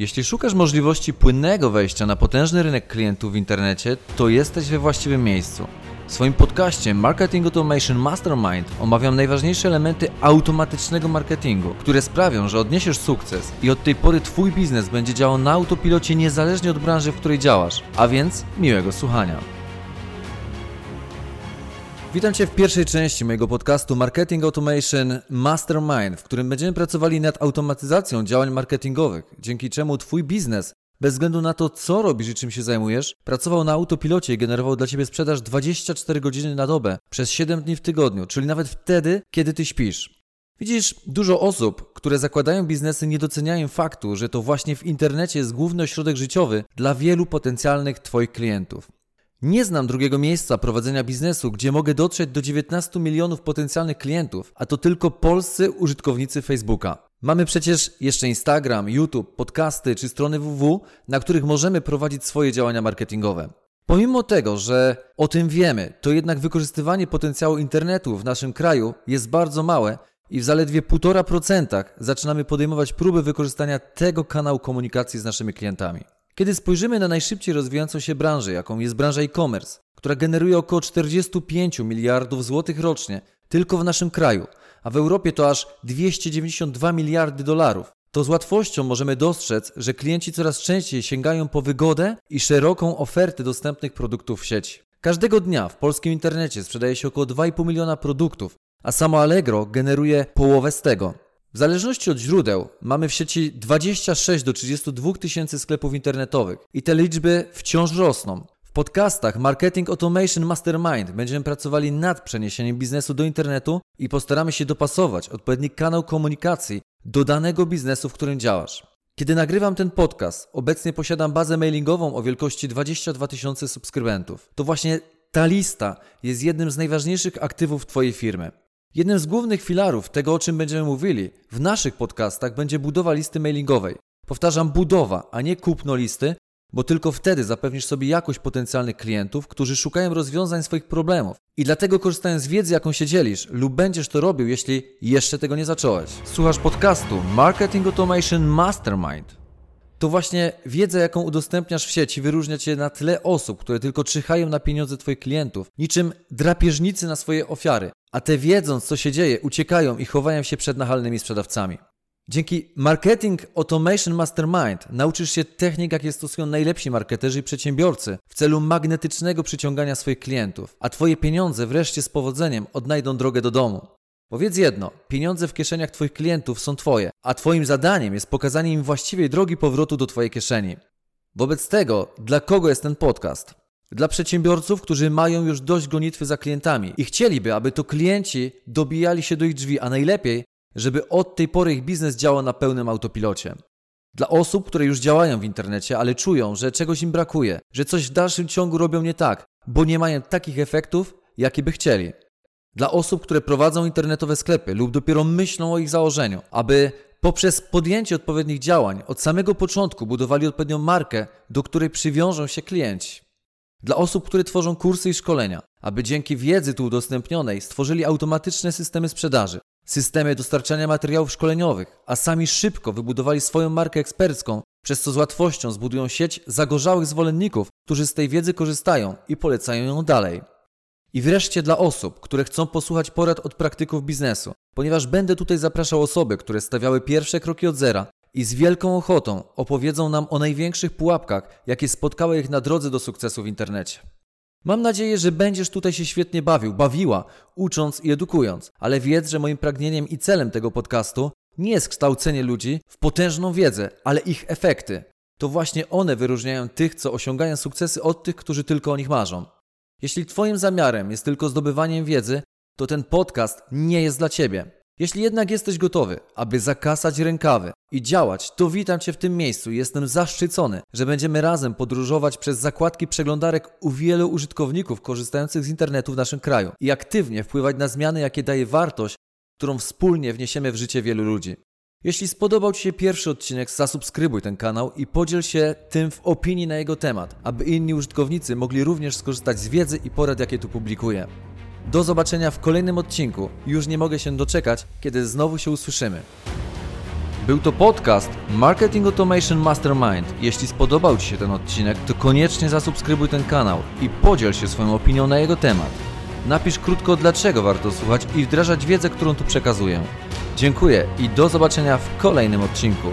Jeśli szukasz możliwości płynnego wejścia na potężny rynek klientów w internecie, to jesteś we właściwym miejscu. W swoim podcaście Marketing Automation Mastermind omawiam najważniejsze elementy automatycznego marketingu, które sprawią, że odniesiesz sukces i od tej pory Twój biznes będzie działał na autopilocie niezależnie od branży, w której działasz. A więc miłego słuchania. Witam Cię w pierwszej części mojego podcastu Marketing Automation Mastermind, w którym będziemy pracowali nad automatyzacją działań marketingowych, dzięki czemu Twój biznes bez względu na to, co robisz i czym się zajmujesz, pracował na autopilocie i generował dla Ciebie sprzedaż 24 godziny na dobę, przez 7 dni w tygodniu, czyli nawet wtedy, kiedy Ty śpisz. Widzisz, dużo osób, które zakładają biznesy, nie doceniają faktu, że to właśnie w internecie jest główny ośrodek życiowy dla wielu potencjalnych Twoich klientów. Nie znam drugiego miejsca prowadzenia biznesu, gdzie mogę dotrzeć do 19 milionów potencjalnych klientów, a to tylko polscy użytkownicy Facebooka. Mamy przecież jeszcze Instagram, YouTube, podcasty czy strony www, na których możemy prowadzić swoje działania marketingowe. Pomimo tego, że o tym wiemy, to jednak wykorzystywanie potencjału internetu w naszym kraju jest bardzo małe i w zaledwie 1,5% zaczynamy podejmować próby wykorzystania tego kanału komunikacji z naszymi klientami. Kiedy spojrzymy na najszybciej rozwijającą się branżę, jaką jest branża e-commerce, która generuje około 45 miliardów złotych rocznie tylko w naszym kraju, a w Europie to aż 292 miliardy dolarów, to z łatwością możemy dostrzec, że klienci coraz częściej sięgają po wygodę i szeroką ofertę dostępnych produktów w sieci. Każdego dnia w polskim internecie sprzedaje się około 2,5 miliona produktów, a samo Allegro generuje połowę z tego. W zależności od źródeł mamy w sieci 26 do 32 tysięcy sklepów internetowych i te liczby wciąż rosną. W podcastach Marketing Automation Mastermind będziemy pracowali nad przeniesieniem biznesu do internetu i postaramy się dopasować odpowiedni kanał komunikacji do danego biznesu, w którym działasz. Kiedy nagrywam ten podcast, obecnie posiadam bazę mailingową o wielkości 22 tysiące subskrybentów. To właśnie ta lista jest jednym z najważniejszych aktywów Twojej firmy. Jednym z głównych filarów tego, o czym będziemy mówili w naszych podcastach, będzie budowa listy mailingowej. Powtarzam, budowa, a nie kupno listy, bo tylko wtedy zapewnisz sobie jakość potencjalnych klientów, którzy szukają rozwiązań swoich problemów. I dlatego korzystając z wiedzy, jaką się dzielisz, lub będziesz to robił, jeśli jeszcze tego nie zacząłeś. Słuchasz podcastu Marketing Automation Mastermind. To właśnie wiedza, jaką udostępniasz w sieci, wyróżnia Cię na tle osób, które tylko czyhają na pieniądze Twoich klientów, niczym drapieżnicy na swoje ofiary, a te wiedząc, co się dzieje, uciekają i chowają się przed nachalnymi sprzedawcami. Dzięki Marketing Automation Mastermind nauczysz się technik, jakie stosują najlepsi marketerzy i przedsiębiorcy w celu magnetycznego przyciągania swoich klientów, a Twoje pieniądze wreszcie z powodzeniem odnajdą drogę do domu. Powiedz jedno, pieniądze w kieszeniach Twoich klientów są Twoje, a Twoim zadaniem jest pokazanie im właściwej drogi powrotu do Twojej kieszeni. Wobec tego, dla kogo jest ten podcast? Dla przedsiębiorców, którzy mają już dość gonitwy za klientami i chcieliby, aby to klienci dobijali się do ich drzwi, a najlepiej, żeby od tej pory ich biznes działał na pełnym autopilocie. Dla osób, które już działają w internecie, ale czują, że czegoś im brakuje, że coś w dalszym ciągu robią nie tak, bo nie mają takich efektów, jakie by chcieli. Dla osób, które prowadzą internetowe sklepy lub dopiero myślą o ich założeniu, aby poprzez podjęcie odpowiednich działań od samego początku budowali odpowiednią markę, do której przywiążą się klienci. Dla osób, które tworzą kursy i szkolenia, aby dzięki wiedzy tu udostępnionej stworzyli automatyczne systemy sprzedaży, systemy dostarczania materiałów szkoleniowych, a sami szybko wybudowali swoją markę ekspercką, przez co z łatwością zbudują sieć zagorzałych zwolenników, którzy z tej wiedzy korzystają i polecają ją dalej. I wreszcie dla osób, które chcą posłuchać porad od praktyków biznesu, ponieważ będę tutaj zapraszał osoby, które stawiały pierwsze kroki od zera i z wielką ochotą opowiedzą nam o największych pułapkach, jakie spotkały ich na drodze do sukcesu w internecie. Mam nadzieję, że będziesz tutaj się świetnie bawił, bawiła, ucząc i edukując, ale wiedz, że moim pragnieniem i celem tego podcastu nie jest kształcenie ludzi w potężną wiedzę, ale ich efekty. To właśnie one wyróżniają tych, co osiągają sukcesy od tych, którzy tylko o nich marzą. Jeśli Twoim zamiarem jest tylko zdobywanie wiedzy, to ten podcast nie jest dla Ciebie. Jeśli jednak jesteś gotowy, aby zakasać rękawy i działać, to witam Cię w tym miejscu jestem zaszczycony, że będziemy razem podróżować przez zakładki przeglądarek u wielu użytkowników korzystających z internetu w naszym kraju i aktywnie wpływać na zmiany, jakie daje wartość, którą wspólnie wniesiemy w życie wielu ludzi. Jeśli spodobał Ci się pierwszy odcinek, zasubskrybuj ten kanał i podziel się tym w opinii na jego temat, aby inni użytkownicy mogli również skorzystać z wiedzy i porad, jakie tu publikuję. Do zobaczenia w kolejnym odcinku. Już nie mogę się doczekać, kiedy znowu się usłyszymy. Był to podcast Marketing Automation Mastermind. Jeśli spodobał Ci się ten odcinek, to koniecznie zasubskrybuj ten kanał i podziel się swoją opinią na jego temat. Napisz krótko, dlaczego warto słuchać i wdrażać wiedzę, którą tu przekazuję. Dziękuję i do zobaczenia w kolejnym odcinku.